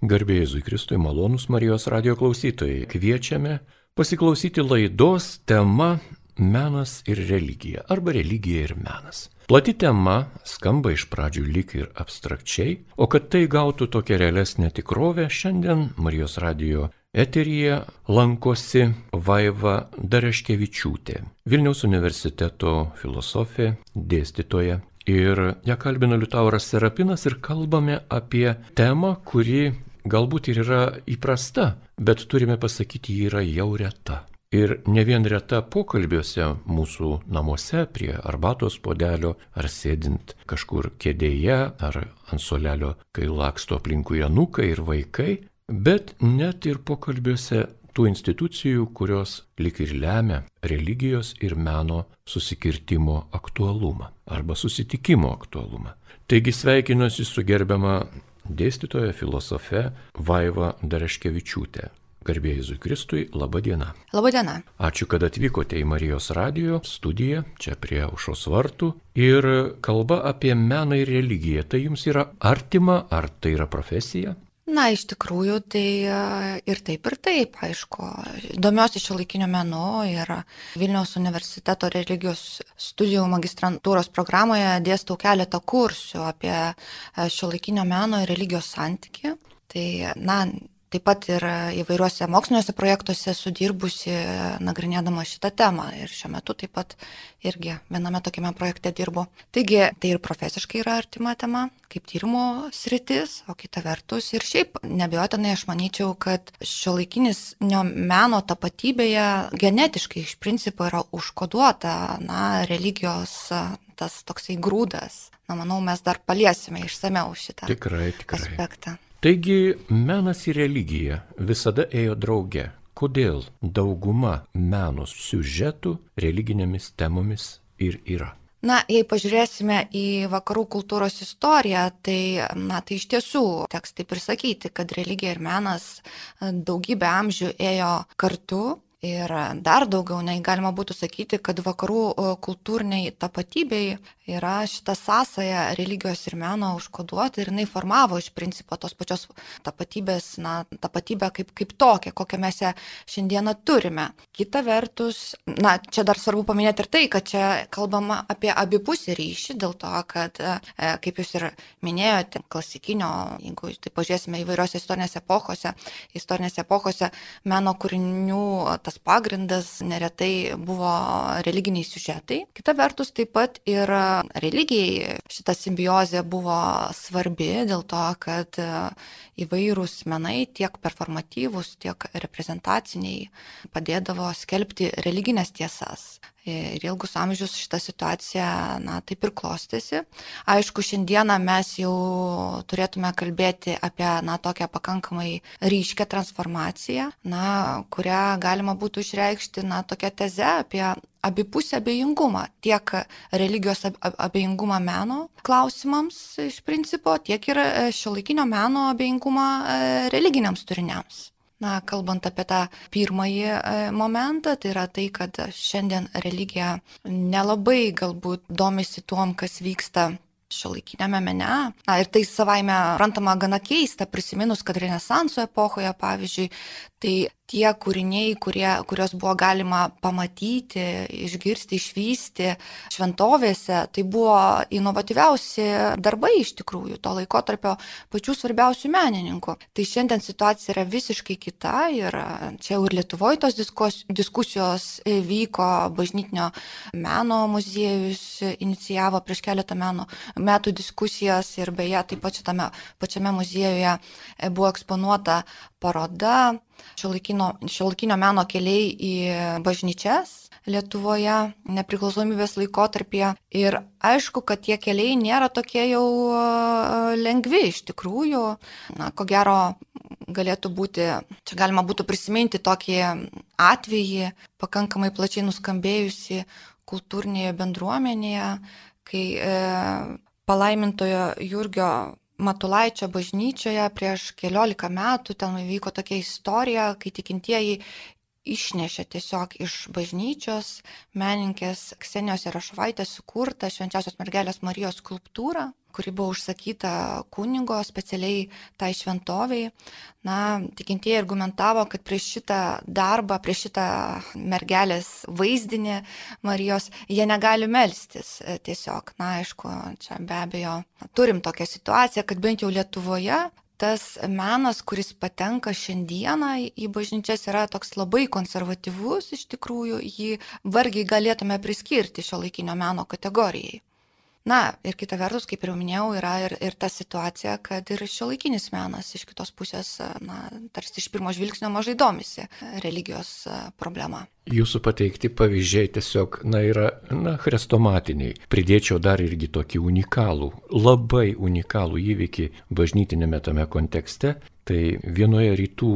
Garbėjai Jėzui Kristui, malonus Marijos radio klausytojai. Kviečiame pasiklausyti laidos tema Menas ir religija arba religija ir menas. Plati tema skamba iš pradžių lyg ir abstrakčiai, o kad tai gautų tokią realesnę tikrovę, šiandien Marijos radio eteryje lankosi Vaiva Dareškevičiūtė, Vilniaus universiteto filosofė, dėstytoja. Ir ją kalbina Liutauras Serapinas ir kalbame apie temą, kuri galbūt ir yra įprasta, bet turime pasakyti, ji yra jau reta. Ir ne vien reta pokalbiuose mūsų namuose prie arbatos podelio ar sėdint kažkur kėdėje ar ant solelio, kai laksto aplinkui anukai ir vaikai, bet net ir pokalbiuose tų institucijų, kurios lik ir lemia religijos ir meno susikirtimo aktualumą arba susitikimo aktualumą. Taigi sveikinuosi su gerbiama dėstytoja filosofe Vaiva Dareškevičiūtė. Garbėjai Jėzui Kristui, laba diena. Labą dieną. Ačiū, kad atvykote į Marijos radio studiją, čia prie aušos vartų. Ir kalba apie meną ir religiją. Tai jums yra artima, ar tai yra profesija? Na, iš tikrųjų, tai e, ir taip, ir taip, aišku. Domiuosi šio laikinio menu ir Vilniaus universiteto religijos studijų magistrantūros programoje dėstau keletą kursių apie e, šio laikinio meno ir religijos santyki. Tai, na, Taip pat ir įvairiuose moksliniuose projektuose sudirbusi nagrinėdama šitą temą ir šiuo metu taip pat irgi viename tokiame projekte dirbu. Taigi tai ir profesiškai yra artima tema, kaip tyrimo sritis, o kita vertus ir šiaip nebejotinai aš manyčiau, kad šio laikinis meno tapatybėje genetiškai iš principo yra užkoduota na, religijos tas toksai grūdas. Na, manau, mes dar paliesime išsameu šitą tikrai, tikrai. aspektą. Taigi menas ir religija visada ėjo drauge. Kodėl dauguma meno siužetų religinėmis temomis ir yra? Na, jei pažiūrėsime į vakarų kultūros istoriją, tai, na, tai iš tiesų teks taip ir sakyti, kad religija ir menas daugybę amžių ėjo kartu Ir dar daugiau, nei galima būtų sakyti, kad vakarų kultūriniai tapatybei yra šita sąsaja religijos ir meno užkoduota ir jinai formavo iš principo tos pačios tapatybės, na, tapatybę kaip, kaip tokią, kokią mes ją šiandieną turime. Kita vertus, na, čia dar svarbu paminėti ir tai, kad čia kalbama apie abipusį ryšį, dėl to, kad, e, kaip jūs ir minėjote, klasikinio, jeigu tai pažiūrėsime įvairiose istorinėse epochose, istorinėse epochose meno kūrinių tas pagrindas neretai buvo religiniai siužetai. Kita vertus, taip pat ir religijai šita simbiozė buvo svarbi dėl to, kad įvairūs menai, tiek performatyvūs, tiek reprezentaciniai, padėdavo skelbti religinės tiesas. Ir ilgus amžius šita situacija, na, taip ir klostėsi. Aišku, šiandieną mes jau turėtume kalbėti apie, na, tokią pakankamai ryškę transformaciją, na, kurią galima būtų išreikšti, na, tokią tezę apie abipusę abejingumą, tiek religijos abejingumą meno klausimams iš principo, tiek ir šio laikinio meno abejingumą e, religiniams turiniams. Na, kalbant apie tą pirmąjį e, momentą, tai yra tai, kad šiandien religija nelabai galbūt domisi tuom, kas vyksta šiuolaikinėme mene. Na, ir tai savaime rantama gana keista, prisiminus, kad Renesanso epochoje, pavyzdžiui, tai tie kūriniai, kurie, kurios buvo galima pamatyti, išgirsti, išvysti šventovėse, tai buvo inovatyviausi darbai iš tikrųjų to laiko tarpio pačių svarbiausių menininkų. Tai šiandien situacija yra visiškai kita ir čia jau ir Lietuvoje tos diskusijos vyko, bažnytinio meno muziejus inicijavo prieš keletą meno, metų diskusijas ir beje taip pat šitame pačiame muziejuje buvo eksponuota paroda šiuolaikinio meno keliai į bažnyčias Lietuvoje nepriklausomybės laikotarpyje. Ir aišku, kad tie keliai nėra tokie jau lengvi iš tikrųjų. Na, ko gero galėtų būti, čia galima būtų prisiminti tokį atvejį, pakankamai plačiai nuskambėjusi kultūrinėje bendruomenėje, kai e, palaimintojo Jurgio Matulaičio bažnyčioje prieš keliolika metų ten įvyko tokia istorija, kai tikintieji išnešė tiesiog iš bažnyčios menininkės Ksenijos Erašvaitės sukurtą švenčiausios mergelės Marijos skulptūrą. Kuri buvo užsakyta kunigo specialiai tai šventoviai. Na, tikintieji argumentavo, kad prieš šitą darbą, prieš šitą mergelės vaizdinį Marijos jie negali melstis e, tiesiog. Na, aišku, čia be abejo turim tokią situaciją, kad bent jau Lietuvoje tas menas, kuris patenka šiandieną į bažnyčias, yra toks labai konservatyvus, iš tikrųjų jį vargiai galėtume priskirti šio laikinio meno kategorijai. Na, ir kita vertus, kaip ir minėjau, yra ir, ir ta situacija, kad ir šiuolaikinis menas iš kitos pusės, na, tarsi iš pirmo žvilgsnio mažai domisi religijos problema. Jūsų pateikti pavyzdžiai tiesiog, na, yra, na, chrestomatiniai. Pridėčiau dar irgi tokį unikalų, labai unikalų įvykį bažnytinėme tame kontekste. Tai vienoje rytų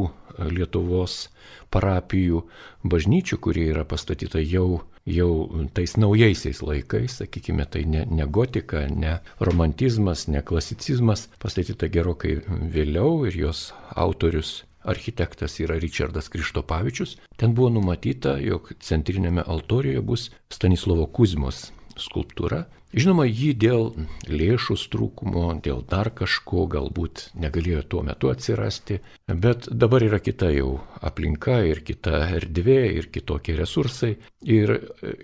Lietuvos parapijų bažnyčių, kurie yra pastatyta jau jau tais naujaisiais laikais, sakykime, tai ne, ne gotika, ne romantizmas, ne klasicizmas, pastatyta gerokai vėliau ir jos autorius architektas yra Richardas Krištopavičius. Ten buvo numatyta, jog centrinėme altorijoje bus Stanislovo Kuzmos skulptūra Žinoma, jį dėl lėšų trūkumo, dėl dar kažko galbūt negalėjo tuo metu atsirasti, bet dabar yra kita jau aplinka ir kita erdvė ir kitokie resursai. Ir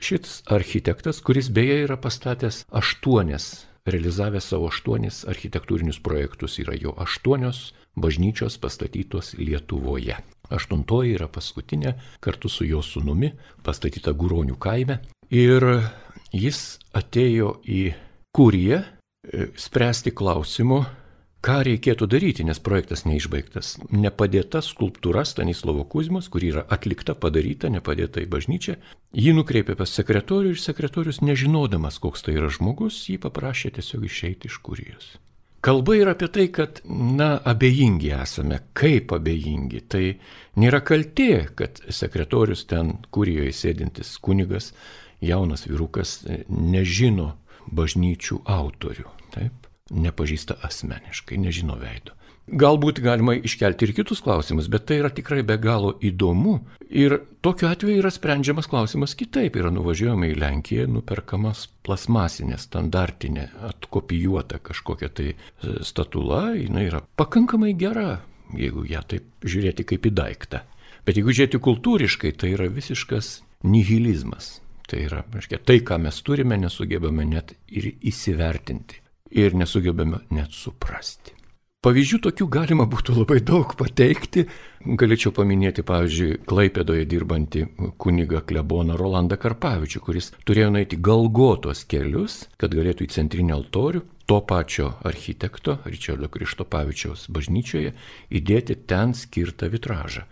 šis architektas, kuris beje yra pastatęs aštuonias, realizavęs savo aštuonis architektūrinius projektus, yra jo aštuonios bažnyčios pastatytos Lietuvoje. Aštuntoji yra paskutinė kartu su jo sunumi pastatyta Guronių kaime. Ir jis atėjo į kuriją e, spręsti klausimų, ką reikėtų daryti, nes projektas neišbaigtas. Nepadėta skulptūra Stanislovo Kuzmos, kuri yra atlikta, padaryta, nepadėta į bažnyčią, jį nukreipė pas sekretorių ir sekretorius, nežinodamas, koks tai yra žmogus, jį paprašė tiesiog išeiti iš kurijos. Kalba yra apie tai, kad, na, abejingi esame. Kaip abejingi? Tai nėra kaltė, kad sekretorius ten, kurijoje sėdintis kunigas, jaunas vyrukas e, nežino bažnyčių autorių, taip, nepažįsta asmeniškai, nežino veido. Galbūt galima iškelti ir kitus klausimus, bet tai yra tikrai be galo įdomu. Ir tokiu atveju yra sprendžiamas klausimas kitaip. Yra nuvažiuojama į Lenkiją, nuperkamas plasmasinė, standartinė, atkopijuota kažkokia tai e, statula, jinai yra pakankamai gera, jeigu ją taip žiūrėti kaip į daiktą. Bet jeigu žiūrėti kultūriškai, tai yra visiškas nihilizmas. Tai yra, reiškia, tai, ką mes turime, nesugebame net ir įsivertinti. Ir nesugebame net suprasti. Pavyzdžių tokių galima būtų labai daug pateikti. Galėčiau paminėti, pavyzdžiui, Klaipėdoje dirbantį kunigą kleboną Rolandą Karpavičių, kuris turėjo nueiti galgotos kelius, kad galėtų į centrinį altorių to pačio architekto, Ričardo Krištopavičiaus bažnyčioje, įdėti ten skirtą vitražą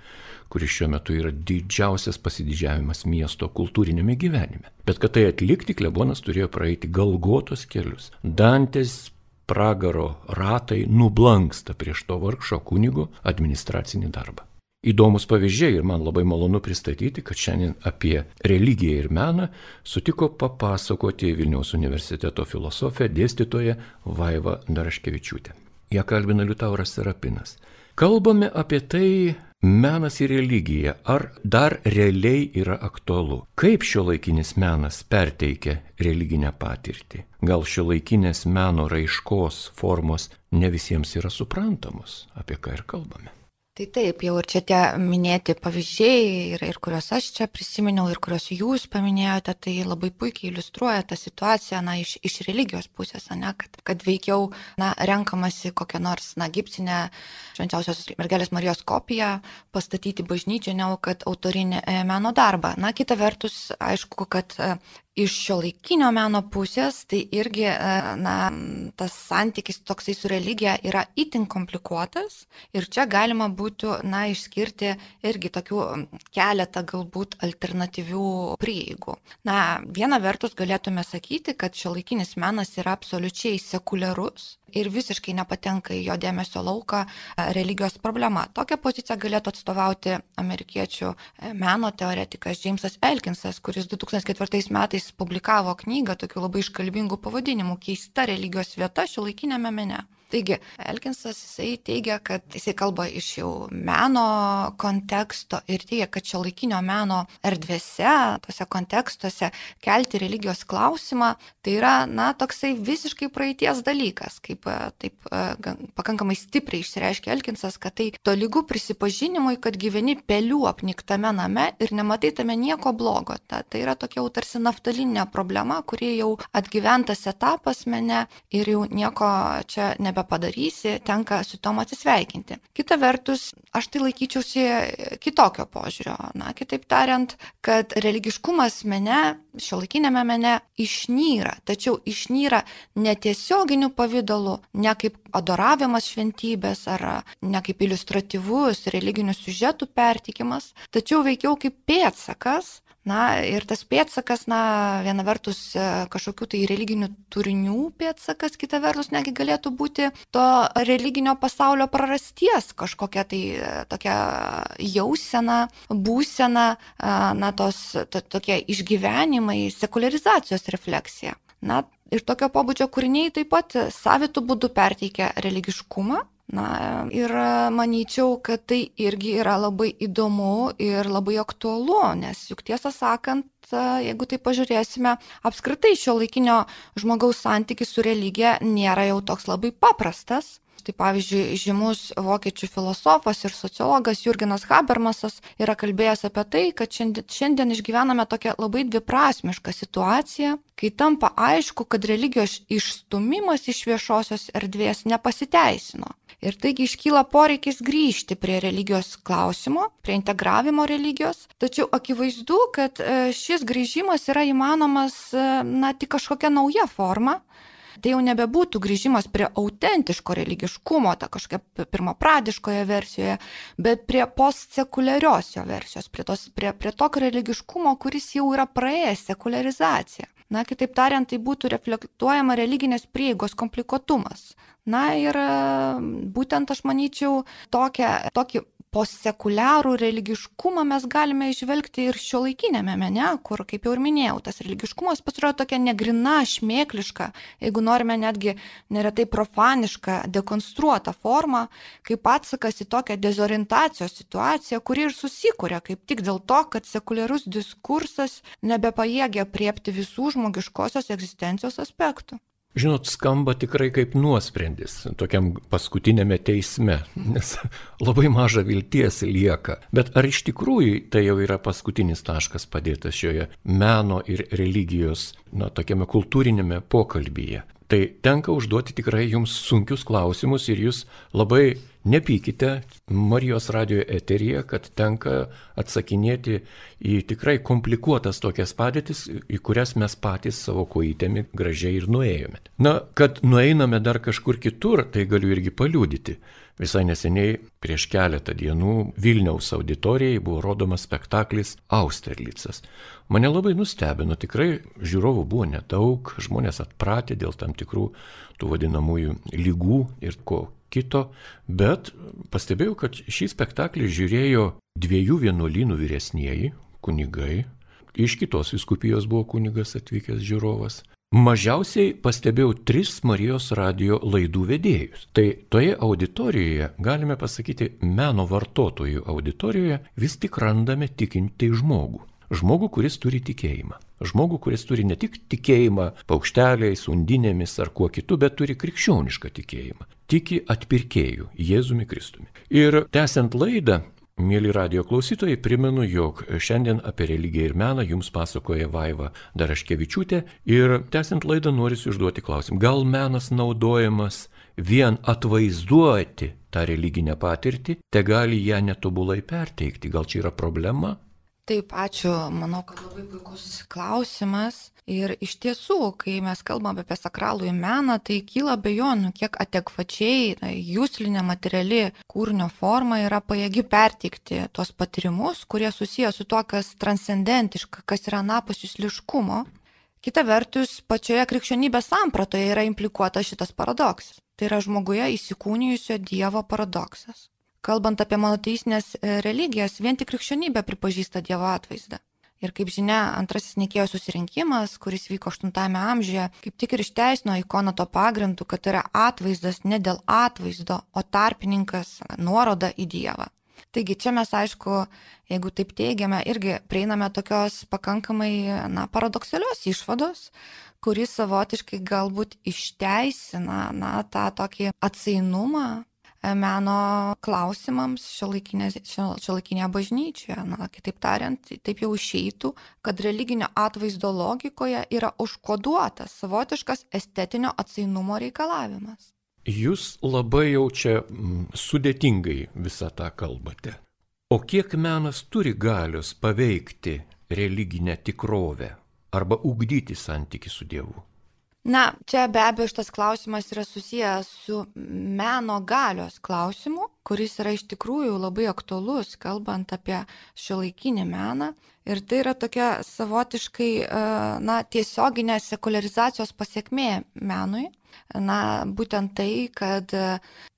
kuris šiuo metu yra didžiausias pasididžiavimas miesto kultūrinėme gyvenime. Bet kad tai atlikti, klebonas turėjo praeiti galgotos kelius. Dantės pragaro ratai nublanksta prieš to vargšo kunigo administracinį darbą. Įdomus pavyzdžiai ir man labai malonu pristatyti, kad šiandien apie religiją ir meną sutiko papasakoti Vilniaus universiteto filosofė dėstytoja Vaiva Daraškevičiūtė. Ja kalbina Liutauras Serapinas. Kalbame apie tai, Menas ir religija, ar dar realiai yra aktualu? Kaip šio laikinis menas perteikia religinę patirtį? Gal šio laikinės meno raiškos formos ne visiems yra suprantamos, apie ką ir kalbame? Tai taip, jau ir čia tie minėti pavyzdžiai, ir, ir kuriuos aš čia prisiminiau, ir kuriuos jūs paminėjote, tai labai puikiai iliustruoja tą situaciją, na, iš, iš religijos pusės, ne, kad, kad veikiau, na, renkamasi kokią nors, na, gipsinę švenčiausios mergelės Marijos kopiją pastatyti bažnyčią, negu kad autorinį e, meno darbą. Na, kita vertus, aišku, kad e, iš šio laikinio meno pusės, tai irgi, e, na, tas santykis toksai su religija yra itin komplikuotas ir čia galima būtų, na, išskirti irgi tokių keletą galbūt alternatyvių prieigų. Na, viena vertus galėtume sakyti, kad šio laikinis menas yra absoliučiai sekuliarus ir visiškai nepatenka į jo dėmesio lauką e, religijos problema. Tokią poziciją galėtų atstovauti amerikiečių e, meno teoretikas Jamesas Elkinsas, kuris 2004 metais publikavo knygą tokiu labai iškalbingu pavadinimu Keista religijos vieta šio laikinėme mene. Taigi, Elkinsas jisai teigia, kad jisai kalba iš jau meno konteksto ir teigia, kad šio laikinio meno erdvėse, tose kontekstuose kelti religijos klausimą, tai yra, na, toksai visiškai praeities dalykas, kaip taip pakankamai stipriai išsireiškia Elkinsas, kad tai to lygų prisipažinimui, kad gyveni pelių apniktame name ir nematai tame nieko blogo. Ta, tai yra tokia jau tarsi naftalinė problema, kuri jau atgyventas etapas mene ir jau nieko čia nebe nebepadarysi, tenka su tom atsisveikinti. Kita vertus, aš tai laikyčiausi kitokio požiūrio. Na, kitaip tariant, kad religiškumas mene, šio laikinėme mene išnyra, tačiau išnyra netiesioginiu pavydalu, ne kaip adoravimas šventybės ar ne kaip iliustratyvus religinių siužetų pertikimas, tačiau veikiau kaip pėtsakas Na ir tas pėtsakas, na, viena vertus e, kažkokių tai religinių turinių pėtsakas, kita vertus negi galėtų būti to religinio pasaulio prarasties kažkokia tai e, tokia jausena, būsena, e, na, tos to, tokie išgyvenimai, sekularizacijos refleksija. Na, ir tokio pobūdžio kūriniai taip pat savitų būdų perteikia religiškumą, Na ir manyčiau, kad tai irgi yra labai įdomu ir labai aktualu, nes juk tiesą sakant, jeigu tai pažiūrėsime, apskritai šio laikinio žmogaus santykis su religija nėra jau toks labai paprastas. Tai pavyzdžiui, žymus vokiečių filosofas ir sociologas Jurginas Habermasas yra kalbėjęs apie tai, kad šiandien, šiandien išgyvename tokią labai dviprasmišką situaciją, kai tampa aišku, kad religijos išstumimas iš viešosios erdvės nepasiteisino. Ir taigi iškyla poreikis grįžti prie religijos klausimo, prie integravimo religijos, tačiau akivaizdu, kad e, šis grįžimas yra įmanomas, e, na, tik kažkokia nauja forma, tai jau nebebūtų grįžimas prie autentiško religiškumo, ta kažkokia pirmapradiškoje versijoje, bet prie postsekuliarios jo versijos, prie, tos, prie, prie tokio religiškumo, kuris jau yra praėjęs sekularizaciją. Na, kitaip tariant, tai būtų reflektuojama religinės prieigos komplikuotumas. Na ir būtent aš manyčiau, tokią, tokį postsekuliarų religiškumą mes galime išvelgti ir šio laikinėme mene, kur, kaip jau ir minėjau, tas religiškumas pasirodo tokia negrina, šmėkliška, jeigu norime netgi neretai profanišką, dekonstruotą formą, kaip atsakas į tokią dezorientacijos situaciją, kuri ir susikūrė kaip tik dėl to, kad sekuliarus diskursas nebepajėgia priepti visų žmogiškosios egzistencijos aspektų. Žinot, skamba tikrai kaip nuosprendis tokiam paskutinėme teisme, nes labai maža vilties lieka. Bet ar iš tikrųjų tai jau yra paskutinis taškas padėtas šioje meno ir religijos, na, tokiame kultūrinėme pokalbyje? Tai tenka užduoti tikrai jums sunkius klausimus ir jūs labai nepykite Marijos radio eteryje, kad tenka atsakinėti į tikrai komplikuotas tokias padėtis, į kurias mes patys savo kojitėmi gražiai ir nuėjome. Na, kad nueiname dar kažkur kitur, tai galiu irgi paliūdyti. Visai neseniai, prieš keletą dienų, Vilniaus auditorijai buvo rodomas spektaklis Austerlicas. Mane labai nustebino, tikrai žiūrovų buvo nedaug, žmonės atpratę dėl tam tikrų tų vadinamųjų lygų ir ko kito, bet pastebėjau, kad šį spektaklį žiūrėjo dviejų vienuolynų vyresnieji kunigai, iš kitos viskupijos buvo kunigas atvykęs žiūrovas, Mažiausiai pastebėjau tris Marijos radio laidų vedėjus. Tai toje auditorijoje, galime pasakyti, meno vartotojų auditorijoje vis tik randame tikinti žmogų. Žmogų, kuris turi tikėjimą. Žmogų, kuris turi ne tik tikėjimą paukšteliais, undinėmis ar kuo kitu, bet turi krikščionišką tikėjimą. Tiki atpirkėjų, Jėzumi Kristumi. Ir tęsiant laidą, Mėly radio klausytojai, primenu, jog šiandien apie religiją ir meną jums pasakoja Vaiva Daraškevičiūtė ir tęsiant laidą noriu užduoti klausimą. Gal menas naudojamas vien atvaizduoti tą religinę patirtį, te gali ją netobulai perteikti, gal čia yra problema? Taip, ačiū. Manau, kad labai puikus klausimas. Ir iš tiesų, kai mes kalbame apie sakralų į meną, tai kyla bejonių, kiek adekvačiai jūslinė materiali kūrinio forma yra pajėgi pertikti tuos patyrimus, kurie susijęs su tuo, kas transcendentiška, kas yra napus jūsliškumo. Kita vertus, pačioje krikščionybės sampratoje yra implikuotas šitas paradoksas. Tai yra žmoguje įsikūnijusio Dievo paradoksas kalbant apie monoteistinės e, religijas, vien tik krikščionybė pripažįsta Dievo atvaizdą. Ir kaip žinia, antrasis Nikėjo susirinkimas, kuris vyko 8 amžiuje, kaip tik ir išteisino ikoną to pagrindu, kad tai yra atvaizdas ne dėl atvaizdo, o tarpininkas nuoroda į Dievą. Taigi čia mes, aišku, jeigu taip teigiame, irgi prieiname tokios pakankamai na, paradoksalios išvados, kuris savotiškai galbūt išteisina na, tą tokį atsainumą meno klausimams šiuolaikinėje bažnyčioje. Na, kitaip tariant, taip jau išeitų, kad religinio atvaizdo logikoje yra užkoduotas savotiškas estetinio atsainumo reikalavimas. Jūs labai jau čia sudėtingai visą tą kalbate. O kiek menas turi galios paveikti religinę tikrovę arba ugdyti santyki su Dievu? Na, čia be abejo šitas klausimas yra susijęs su meno galios klausimu, kuris yra iš tikrųjų labai aktuolus, kalbant apie šiuolaikinį meną. Ir tai yra tokia savotiškai, e, na, tiesioginė sekularizacijos pasiekmė menui. Na, būtent tai, kad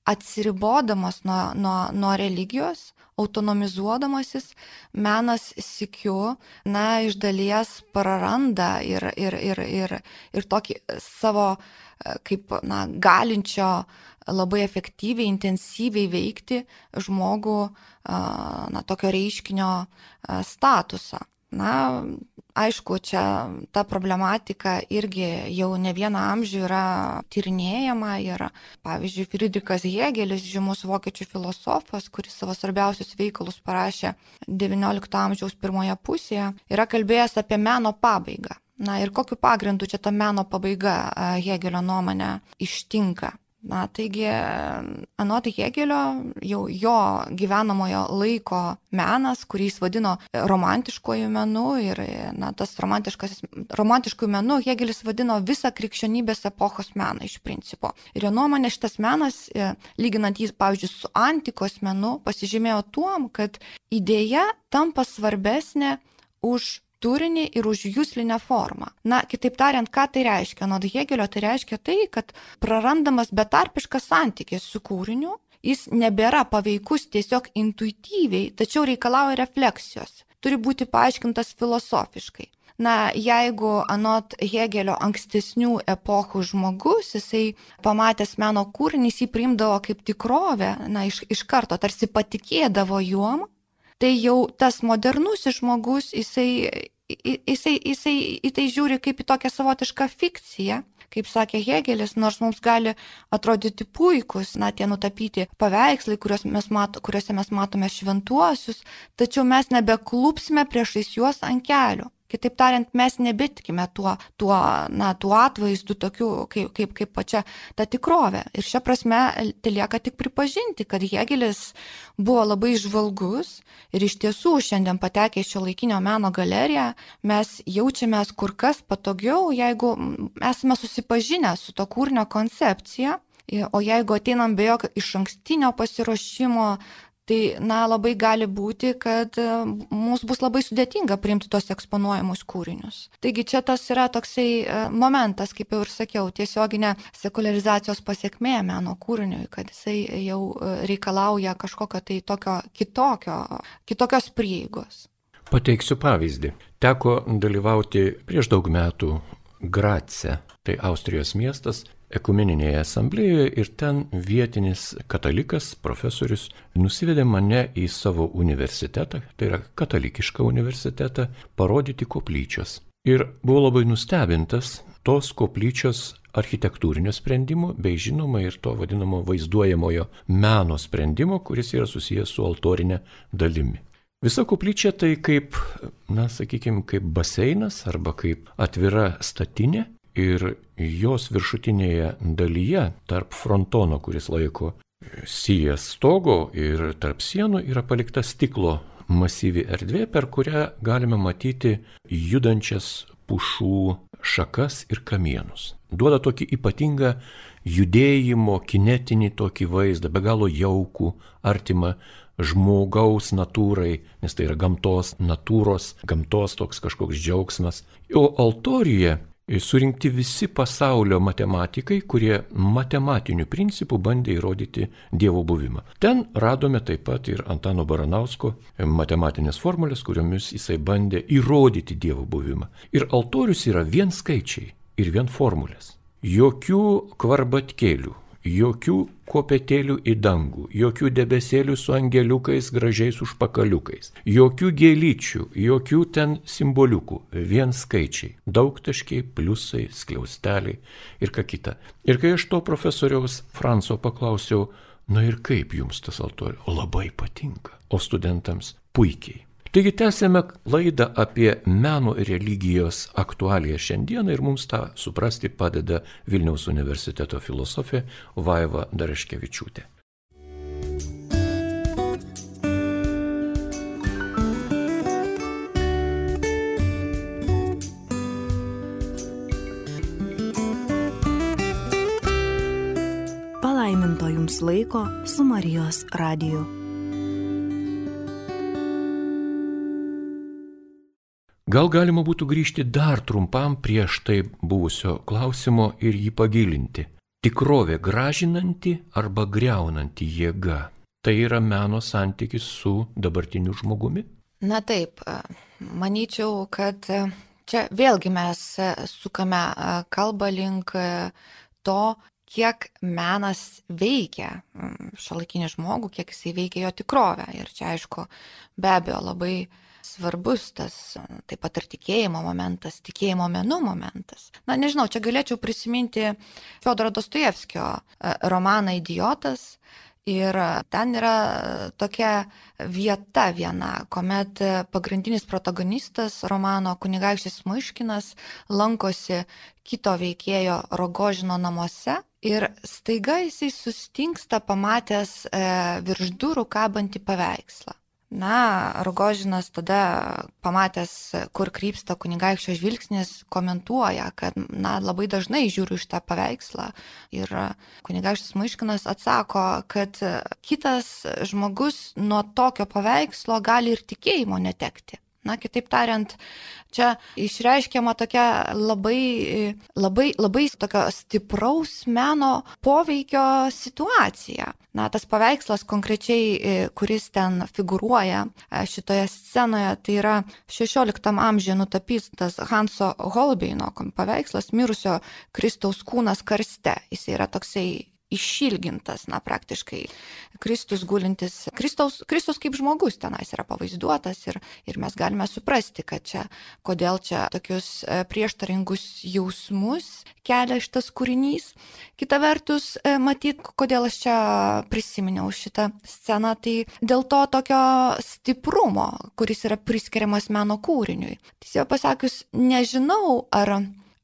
atsiribodamas nuo, nuo, nuo religijos, autonomizuodamasis menas sikiu, na, iš dalies praranda ir, ir, ir, ir, ir tokį savo kaip, na, galinčio labai efektyviai, intensyviai veikti žmogų, na, tokio reiškinio statusą. Na, Aišku, čia ta problematika irgi jau ne vieną amžių yra tyrinėjama ir, pavyzdžiui, Friedrichas Hegelis, žymus vokiečių filosofas, kuris savo svarbiausius veikalus parašė XIX amžiaus pirmoje pusėje, yra kalbėjęs apie meno pabaigą. Na ir kokiu pagrindu čia ta meno pabaiga Hegelio nuomonė ištinka. Na, taigi, anot Hegelio, jau jo gyvenamojo laiko menas, kurį jis vadino romantiškojų menu ir, na, tas romantiškojų menu Hegelis vadino visą krikščionybės epochos meną iš principo. Ir jo nuomonė šitas menas, e, lyginant jį, pavyzdžiui, su antikos menu, pasižymėjo tuom, kad idėja tampa svarbesnė už turinį ir už jūslinę formą. Na, kitaip tariant, ką tai reiškia? Nuo Hegelio tai reiškia tai, kad prarandamas betarpiškas santykis su kūriniu, jis nebėra paveikus tiesiog intuityviai, tačiau reikalauja refleksijos, turi būti paaiškintas filosofiškai. Na, jeigu anot Hegelio ankstesnių epochų žmogus, jisai pamatęs meno kūrinį, jį priimdavo kaip tikrovę, na, iš, iš karto tarsi patikėdavo juom, tai jau tas modernusis žmogus, jisai, jisai, jisai į tai žiūri kaip į tokią savotišką fikciją. Kaip sakė Hegelis, nors mums gali atrodyti puikus, na, tie nutapyti paveikslai, mes mato, kuriuose mes matome šventuosius, tačiau mes nebeklupsime priešais juos ant kelių. Kitaip tariant, mes nebetikime tuo, tuo, na, tuo atvaizdu tokiu, kaip, kaip, kaip pačia ta tikrovė. Ir šia prasme, tai lieka tik pripažinti, kad Hegelis buvo labai žvalgus ir iš tiesų šiandien patekę į šio laikinio meno galeriją mes jaučiamės kur kas patogiau, jeigu esame susipažinę su to kūrinio koncepcija. O jeigu ateinam be jokio iš ankstinio pasiruošimo, Tai, na, labai gali būti, kad e, mums bus labai sudėtinga priimti tos eksponuojamus kūrinius. Taigi čia tas yra toksai e, momentas, kaip jau ir sakiau, tiesioginė sekularizacijos pasiekmė meno kūriniui, kad jisai jau e, reikalauja kažkokio tai tokio kitokio, kitokios prieigos. Pateiksiu pavyzdį. Teko dalyvauti prieš daug metų Grace, tai Austrijos miestas, ekumeninėje asamblėjoje ir ten vietinis katalikas, profesorius, nusivedė mane į savo universitetą, tai yra katalikišką universitetą, parodyti koplyčios. Ir buvo labai nustebintas tos koplyčios architektūrinio sprendimo, bei žinoma ir to vadinamo vaizduojamojo meno sprendimo, kuris yra susijęs su altorinė dalimi. Visa koplyčia tai kaip, na, sakykime, kaip baseinas arba kaip atvira statinė, ir jos viršutinėje dalyje, tarp frontono, kuris laiko sijas stogo ir tarp sienų yra palikta stiklo masyvi erdvė, per kurią galime matyti judančias pušų šakas ir kamienus. Duoda tokį ypatingą judėjimo, kinetinį tokį vaizdą, be galo jaukų, artimą žmogaus natūrai, nes tai yra gamtos, natūros, gamtos toks kažkoks džiaugsmas. O altorija surinkti visi pasaulio matematikai, kurie matematiniu principu bandė įrodyti Dievo buvimą. Ten radome taip pat ir Antano Baranausko matematinės formulės, kuriomis jisai bandė įrodyti Dievo buvimą. Ir altorius yra vien skaičiai ir vien formulės. Jokių kvarbatkėlių, jokių kopetėlių į dangų, jokių debesėlių su angeliukais gražiais užpakaliukais, jokių gėlyčių, jokių ten simboliukų, vien skaičiai, daugtaškiai, pliusai, skliausteliai ir ką kita. Ir kai aš to profesoriaus Franco paklausiau, na ir kaip jums tas altorius, labai patinka, o studentams puikiai. Taigi tęsėme laidą apie meno ir religijos aktualiją šiandieną ir mums tą suprasti padeda Vilniaus universiteto filosofė Vaiva Daraškevičiūtė. Palaiminto jums laiko su Marijos radiju. Gal galima būtų grįžti dar trumpam prieš tai buvusio klausimo ir jį pagilinti. Tikrovė gražinanti arba greunanti jėga. Tai yra meno santykis su dabartiniu žmogumi? Na taip, manyčiau, kad čia vėlgi mes sukame kalbą link to, kiek menas veikia šiolaikinį žmogų, kiek jisai veikia jo tikrovę. Ir čia aišku, be abejo, labai svarbus tas taip pat ir tikėjimo momentas, tikėjimo menų momentas. Na, nežinau, čia galėčiau prisiminti Fiodoro Dostojevskio e, romaną Idiotas. Ir ten yra tokia vieta viena, kuomet pagrindinis protagonistas romano kunigaikštis Muškinas lankosi kito veikėjo Rogožino namuose ir staiga jisai sustingsta pamatęs e, virš durų kabantį paveikslą. Na, Rogožinas tada, pamatęs, kur krypsta kunigaikščio žvilgsnis, komentuoja, kad, na, labai dažnai žiūriu iš tą paveikslą. Ir kunigaikštis Maiškinas atsako, kad kitas žmogus nuo tokio paveikslo gali ir tikėjimo netekti. Na, kitaip tariant, čia išreiškiama tokia labai, labai, labai tokio stipraus meno poveikio situacija. Na, tas paveikslas konkrečiai, kuris ten figuruoja e, šitoje scenoje, tai yra 16 amžiuje nutapytas Hanso Holbeino paveikslas mirusio Kristaus kūnas karste. Jis yra toksai išilgintas, na, praktiškai Kristus gulintis, Kristaus, Kristus kaip žmogus tenais yra pavaizduotas ir, ir mes galime suprasti, kad čia, kodėl čia tokius e, prieštaringus jausmus kelia šitas kūrinys. Kita vertus, e, matyt, kodėl aš čia prisiminiau šitą sceną, tai dėl to tokio stiprumo, kuris yra priskiriamas meno kūriniui. Tiesiog pasakius, nežinau, ar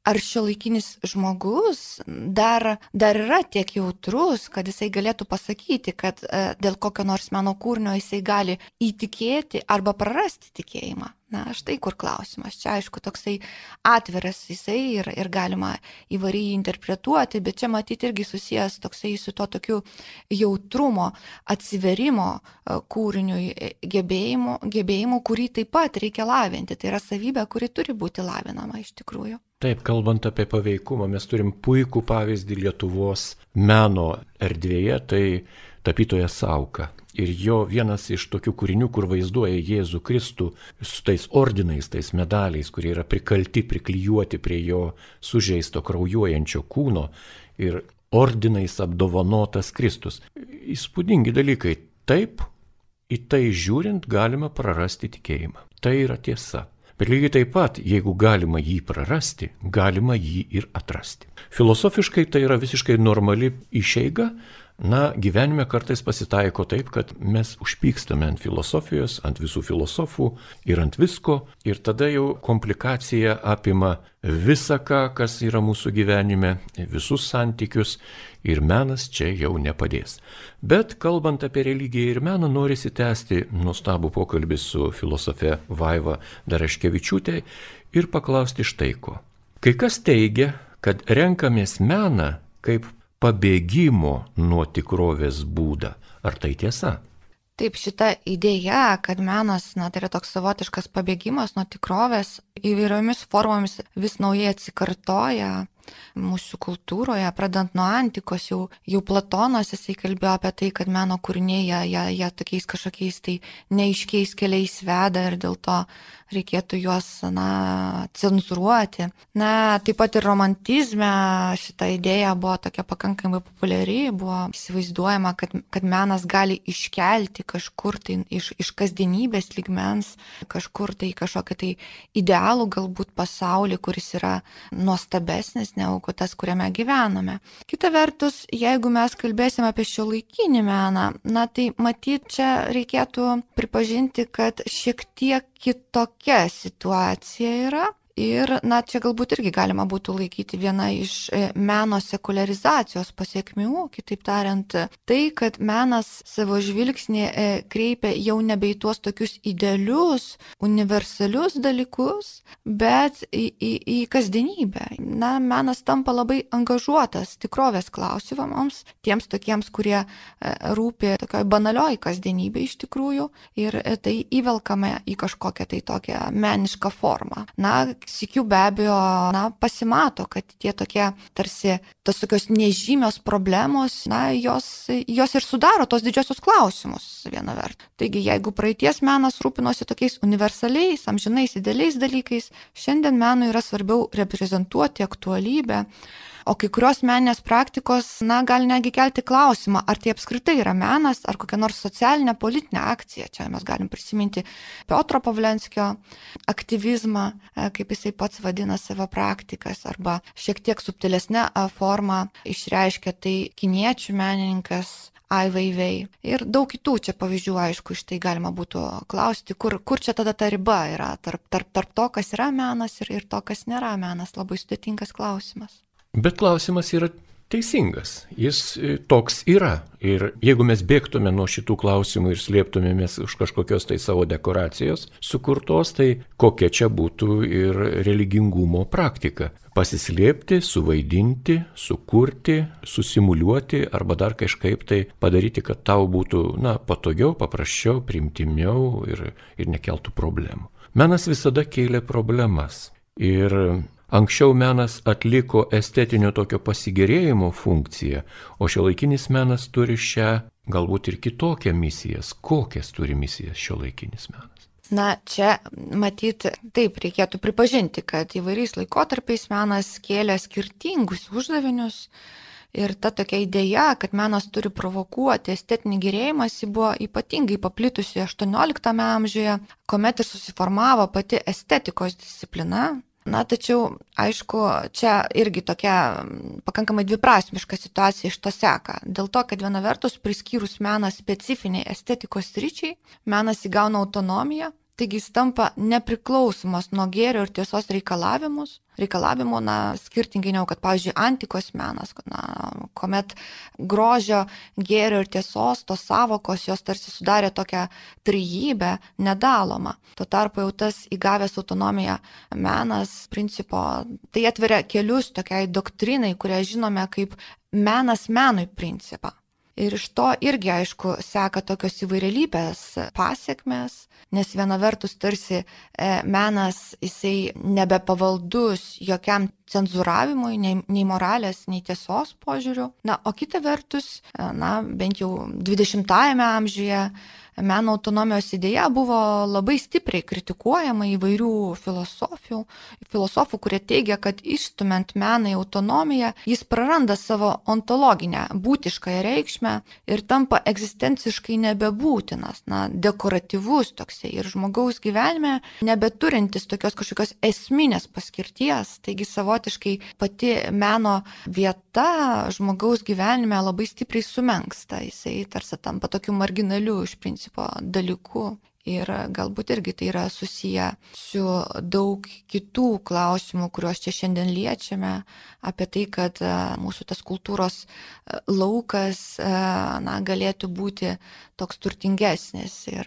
ar šiuolaikinis žmogus dar, dar yra tiek jautrus, kad jisai galėtų pasakyti, kad e, dėl kokio nors meno kūrinio jisai gali įtikėti arba prarasti tikėjimą. Na, štai kur klausimas. Čia aišku toksai atviras jisai ir, ir galima įvairiai interpretuoti, bet čia matyti irgi susijęs toksai su to tokiu jautrumo, atsiverimo e, kūriniui e, gebėjimu, gebėjimu, kurį taip pat reikia lavinti. Tai yra savybė, kuri turi būti lavinama iš tikrųjų. Taip, kalbant apie paveikumą, mes turim puikų pavyzdį Lietuvos meno erdvėje, tai tapytojas Sauka ir jo vienas iš tokių kūrinių, kur vaizduoja Jėzų Kristų su tais ordinais, tais medaliais, kurie yra prikalti, priklyjuoti prie jo sužeisto kraujuojančio kūno ir ordinais apdovanotas Kristus. Įspūdingi dalykai. Taip, į tai žiūrint galima prarasti tikėjimą. Tai yra tiesa. Bet lygiai taip pat, jeigu galima jį prarasti, galima jį ir atrasti. Filosofiškai tai yra visiškai normali išeiga, Na, gyvenime kartais pasitaiko taip, kad mes užpykstame ant filosofijos, ant visų filosofų ir ant visko, ir tada jau komplikacija apima visą ką, kas yra mūsų gyvenime, visus santykius, ir menas čia jau nepadės. Bet kalbant apie religiją ir meną, norisi tęsti nuostabų pokalbį su filosofe Vaiva Daraškevičiūtė ir paklausti štai ko. Kai kas teigia, kad renkamės meną kaip pabėgimo nuo tikrovės būdą. Ar tai tiesa? Taip, šita idėja, kad menas, na, tai yra toks savotiškas pabėgimas nuo tikrovės, įvairiomis formomis vis naujai atsikartoja mūsų kultūroje, pradant nuo antikos, jau, jau Platonas jisai kalbėjo apie tai, kad meno kūriniai, jie, jie, jie tokiais kažkokiais tai neiškiais keliais veda ir dėl to reikėtų juos, na, cenzuruoti. Na, taip pat ir romantizme šita idėja buvo tokia pakankamai populiari, buvo įsivaizduojama, kad, kad menas gali iškelti kažkur tai iš, iš kasdienybės ligmens, kažkur tai kažkokį tai idealų galbūt pasaulį, kuris yra nuostabesnis negu tas, kuriame gyvename. Kita vertus, jeigu mes kalbėsime apie šio laikinį meną, na tai matyt, čia reikėtų pripažinti, kad šiek tiek kitokia situacija yra Ir, na, čia galbūt irgi galima būtų laikyti viena iš e, meno sekularizacijos pasiekmių, kitaip tariant, tai, kad menas savo žvilgsnį e, kreipia jau nebe į tuos tokius idealius, universalius dalykus, bet į, į, į kasdienybę. Na, menas tampa labai angažuotas tikrovės klausimams, tiems tokiems, kurie e, rūpi tokioj banalioj kasdienybė iš tikrųjų, ir tai įvelkame į kažkokią tai tokią menišką formą. Na, sikių be abejo, na, pasimato, kad tie tokie tarsi tos tokios nežymios problemos, na, jos, jos ir sudaro tos didžiosios klausimus viena vert. Taigi, jeigu praeities menas rūpinosi tokiais universaliais, amžinais, idealiais dalykais, šiandien menui yra svarbiau reprezentuoti aktualybę O kai kurios meninės praktikos, na, gali negi kelti klausimą, ar tai apskritai yra menas, ar kokia nors socialinė politinė akcija. Čia mes galim prisiminti Piotro Pavlenskio aktyvizmą, e, kaip jisai pats vadina savo praktikas, arba šiek tiek subtilesnė forma išreiškia tai kiniečių menininkas Ai Weiwei. Ir daug kitų čia pavyzdžių, aišku, iš tai galima būtų klausti, kur, kur čia tada ta riba yra tarp, tarp, tarp to, kas yra menas ir, ir to, kas nėra menas. Labai sudėtingas klausimas. Bet klausimas yra teisingas. Jis e, toks yra. Ir jeigu mes bėgtume nuo šitų klausimų ir slėptumėmės už kažkokios tai savo dekoracijos sukurtos, tai kokia čia būtų ir religingumo praktika. Pasislėpti, suvaidinti, sukurti, susimuliuoti arba dar kažkaip tai padaryti, kad tau būtų, na, patogiau, paprasčiau, primtimiau ir, ir nekeltų problemų. Menas visada kėlė problemas. Ir Anksčiau menas atliko estetinio tokio pasigėrėjimo funkciją, o šiuolaikinis menas turi šią galbūt ir kitokią misiją. Kokias turi misijas šiuolaikinis menas? Na, čia matyti, taip reikėtų pripažinti, kad įvairiais laikotarpiais menas kėlė skirtingus uždavinius. Ir ta tokia idėja, kad menas turi provokuoti estetinį gerėjimą, ji buvo ypatingai paplitusi 18 amžiuje, kuomet ir susiformavo pati estetikos disciplina, Na, tačiau, aišku, čia irgi tokia pakankamai dviprasmiška situacija iš to seka. Dėl to, kad viena vertus priskyrus meną specifiniai estetikos ryčiai, menas įgauna autonomiją, taigi jis tampa nepriklausomas nuo gėrio ir tiesos reikalavimus, reikalavimų, na, skirtingai negu, kad, pavyzdžiui, antikos menas, na, kuomet grožio, gėrio ir tiesos, tos savokos, jos tarsi sudarė tokią trijybę nedalomą. Tuo tarpu jau tas įgavęs autonomiją menas, principo, tai atveria kelius tokiai doktrinai, kurią žinome kaip menas menui principą. Ir iš to irgi, aišku, seka tokios įvairialypės pasiekmes, nes viena vertus tarsi e, menas jisai nebepavaldus jokiam cenzuravimui, nei, nei moralės, nei tiesos požiūrių. Na, o kita vertus, e, na, bent jau 20-ame amžiuje meno autonomijos idėja buvo labai stipriai kritikuojama įvairių filosofių, filosofų, kurie teigia, kad išstumant meną į autonomiją, jis praranda savo ontologinę, būtiškąją reikšmę ir tampa egzistenciškai nebebūtinas, na, dekoratyvus toksai ir žmogaus gyvenime nebeturintis tokios kažkokios esminės paskirties, taigi savotiškai pati meno vieta žmogaus gyvenime labai stipriai sumenksta, jisai tarsi tampa tokiu marginaliu iš principo principo dalyku. Ir galbūt irgi tai yra susiję su daug kitų klausimų, kuriuos čia šiandien liečiame, apie tai, kad e, mūsų tas kultūros e, laukas e, na, galėtų būti toks turtingesnis ir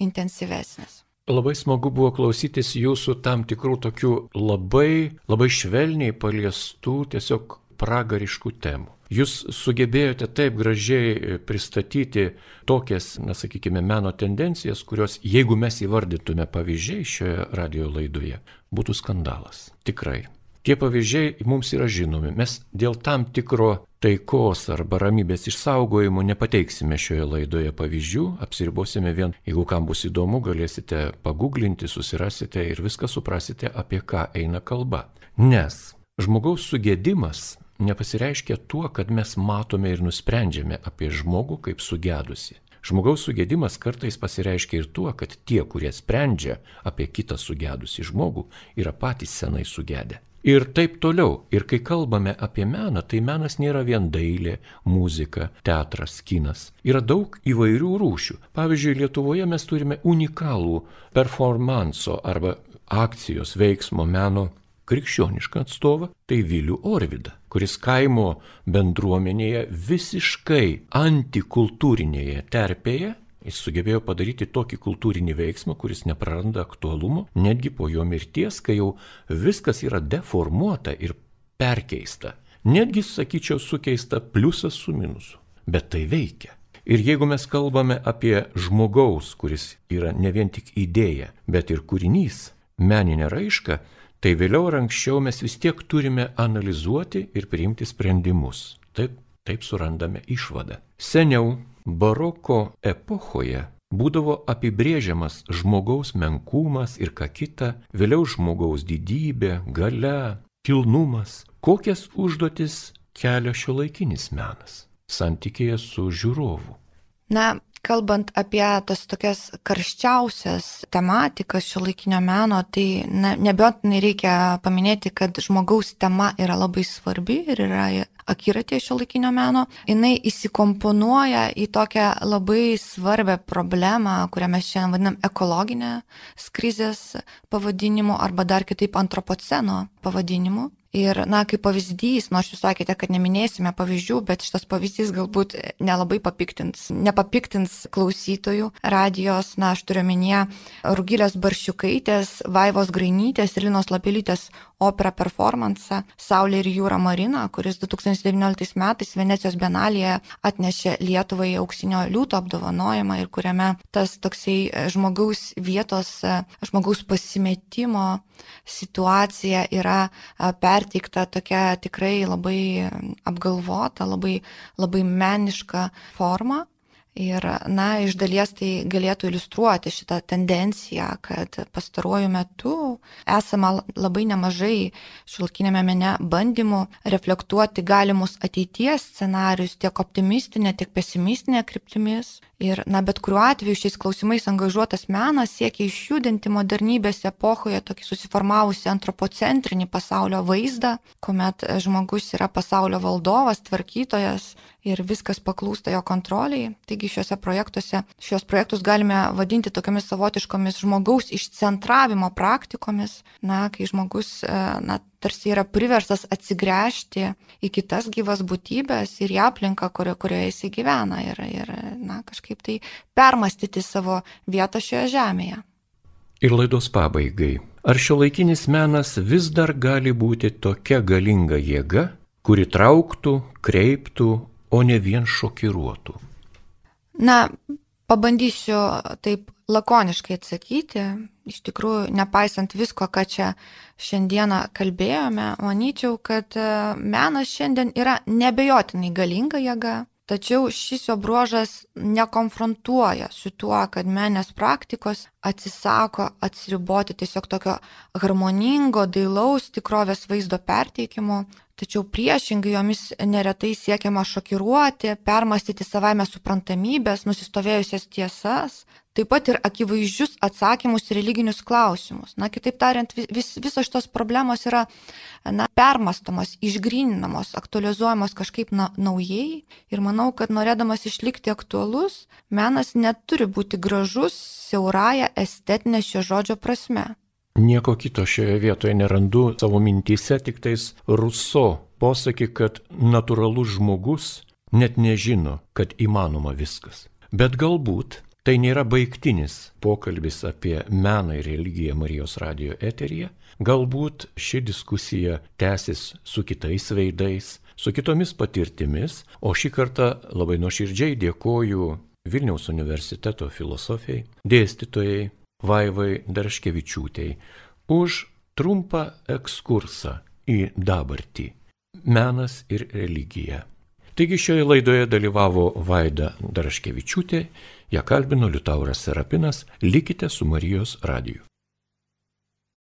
intensyvesnis. Labai smagu buvo klausytis jūsų tam tikrų tokių labai, labai švelniai paliestų tiesiog pragariškų temų. Jūs sugebėjote taip gražiai pristatyti tokias, na sakykime, meno tendencijas, kurios, jeigu mes įvardytume pavyzdžiai šioje radio laidoje, būtų skandalas. Tikrai. Tie pavyzdžiai mums yra žinomi. Mes dėl tam tikro taikos arba ramybės išsaugojimo nepateiksime šioje laidoje pavyzdžių, apsiribosime vien, jeigu kam bus įdomu, galėsite paguglinti, susirasite ir viską suprasite, apie ką eina kalba. Nes žmogaus sugėdimas nepasireiškia tuo, kad mes matome ir nusprendžiame apie žmogų kaip sugedusi. Žmogaus sugėdimas kartais pasireiškia ir tuo, kad tie, kurie sprendžia apie kitą sugedusi žmogų, yra patys senai sugedę. Ir taip toliau. Ir kai kalbame apie meną, tai menas nėra vien dailė, muzika, teatras, kinas. Yra daug įvairių rūšių. Pavyzdžiui, Lietuvoje mes turime unikalų performanso arba akcijos veiksmo meno krikščionišką atstovą, tai Vilių Orvidą, kuris kaimo bendruomenėje visiškai antikultūrinėje terpėje Jis sugebėjo padaryti tokį kultūrinį veiksmą, kuris nepraranda aktualumo, netgi po jo mirties, kai jau viskas yra deformuota ir perkeista. Netgi, sakyčiau, sukeista pliusas su minusu. Bet tai veikia. Ir jeigu mes kalbame apie žmogaus, kuris yra ne vien tik idėja, bet ir kūrinys, meninė raiška, tai vėliau ar anksčiau mes vis tiek turime analizuoti ir priimti sprendimus. Taip, taip surandame išvadą. Seniau baroko epochoje būdavo apibrėžiamas žmogaus menkumas ir ką kita, vėliau žmogaus didybė, gale, kilnumas, kokias užduotis kelia šio laikinis menas santykėje su žiūrovu. Na, kalbant apie tas tokias karščiausias tematikas šio laikinio meno, tai ne, nebejotinai reikia paminėti, kad žmogaus tema yra labai svarbi ir yra akiratė šio laikinio meno. Jis įsikomponuoja į tokią labai svarbę problemą, kurią mes šiandien vadinam ekologinę krizės pavadinimu arba dar kitaip antropoceno pavadinimu. Ir, na, kaip pavyzdys, nors jūs sakėte, kad neminėsime pavyzdžių, bet šitas pavyzdys galbūt nelabai papiktins, nepapiktins klausytojų radijos, na, aš turiu minėję Rugilės Baršiukaitės, Vaivos Grainytės ir Linos Lapelytės operą performance Saulė ir jūra Marina, kuris 2019 metais Venecijos Bienalėje atnešė Lietuvai auksinio liūto apdovanojimą ir kuriame tas toksai žmogaus vietos, žmogaus pasimetimo situacija yra perteikta tokia tikrai labai apgalvota, labai, labai meniška forma. Ir, na, iš dalies tai galėtų iliustruoti šitą tendenciją, kad pastaruoju metu esama labai nemažai šilkinėme mene bandymų reflektuoti galimus ateities scenarius tiek optimistinė, tiek pesimistinė kryptimis. Ir, na, bet kuriuo atveju šiais klausimais angažuotas menas siekia išjudinti modernybės epochoje tokį susiformavusi antropocentrinį pasaulio vaizdą, kuomet žmogus yra pasaulio valdovas, tvarkytojas ir viskas paklūsta jo kontroliai. Taigi šiuose projektuose, šios projektus galime vadinti tokiamis savotiškomis žmogaus išcentravimo praktikomis, na, kai žmogus, na, tarsi yra priverstas atsigręžti į kitas gyvas būtybės ir į aplinką, kurio, kurioje jis gyvena ir, ir na, kažkaip tai permastyti savo vietą šioje žemėje. Ir laidos pabaigai. Ar šio laikinis menas vis dar gali būti tokia galinga jėga, kuri trauktų, kreiptų, o ne vien šokiruotų? Na, pabandysiu taip lakoniškai atsakyti. Iš tikrųjų, nepaisant visko, ką čia šiandieną kalbėjome, manyčiau, kad e, menas šiandien yra nebejotinai galinga jėga, tačiau šis jo bruožas nekonfrontuoja su tuo, kad menės praktikos atsisako atsiriboti tiesiog tokio harmoningo, dailaus tikrovės vaizdo perteikimo, tačiau priešingai jomis neretai siekiama šokiruoti, permastyti savaime suprantamybės, nusistovėjusias tiesas, taip pat ir akivaizdžius atsakymus į religinius klausimus. Na, kitaip tariant, vis, visos šitos problemos yra na, permastomos, išgrininamos, aktualizuojamos kažkaip na, naujai. Ir manau, kad norėdamas išlikti aktualus, menas neturi būti gražus siauraja estetinė šio žodžio prasme. Nieko kito šioje vietoje nerandu savo mintyse, tik tais Ruso posakį, kad natūralus žmogus net nežino, kad įmanoma viskas. Bet galbūt tai nėra baigtinis pokalbis apie meną ir religiją Marijos radio eteryje. Galbūt ši diskusija tęsis su kitais veidais, su kitomis patirtimis, o šį kartą labai nuoširdžiai dėkoju Vilniaus universiteto filosofijai, dėstytojai Vaivai Darškevičiūtei už trumpą ekskursą į dabartį - menas ir religija. Taigi šioje laidoje dalyvavo Vaida Daraškevičiūtė, ją kalbino Liutauras Serapinas, likite su Marijos radiju.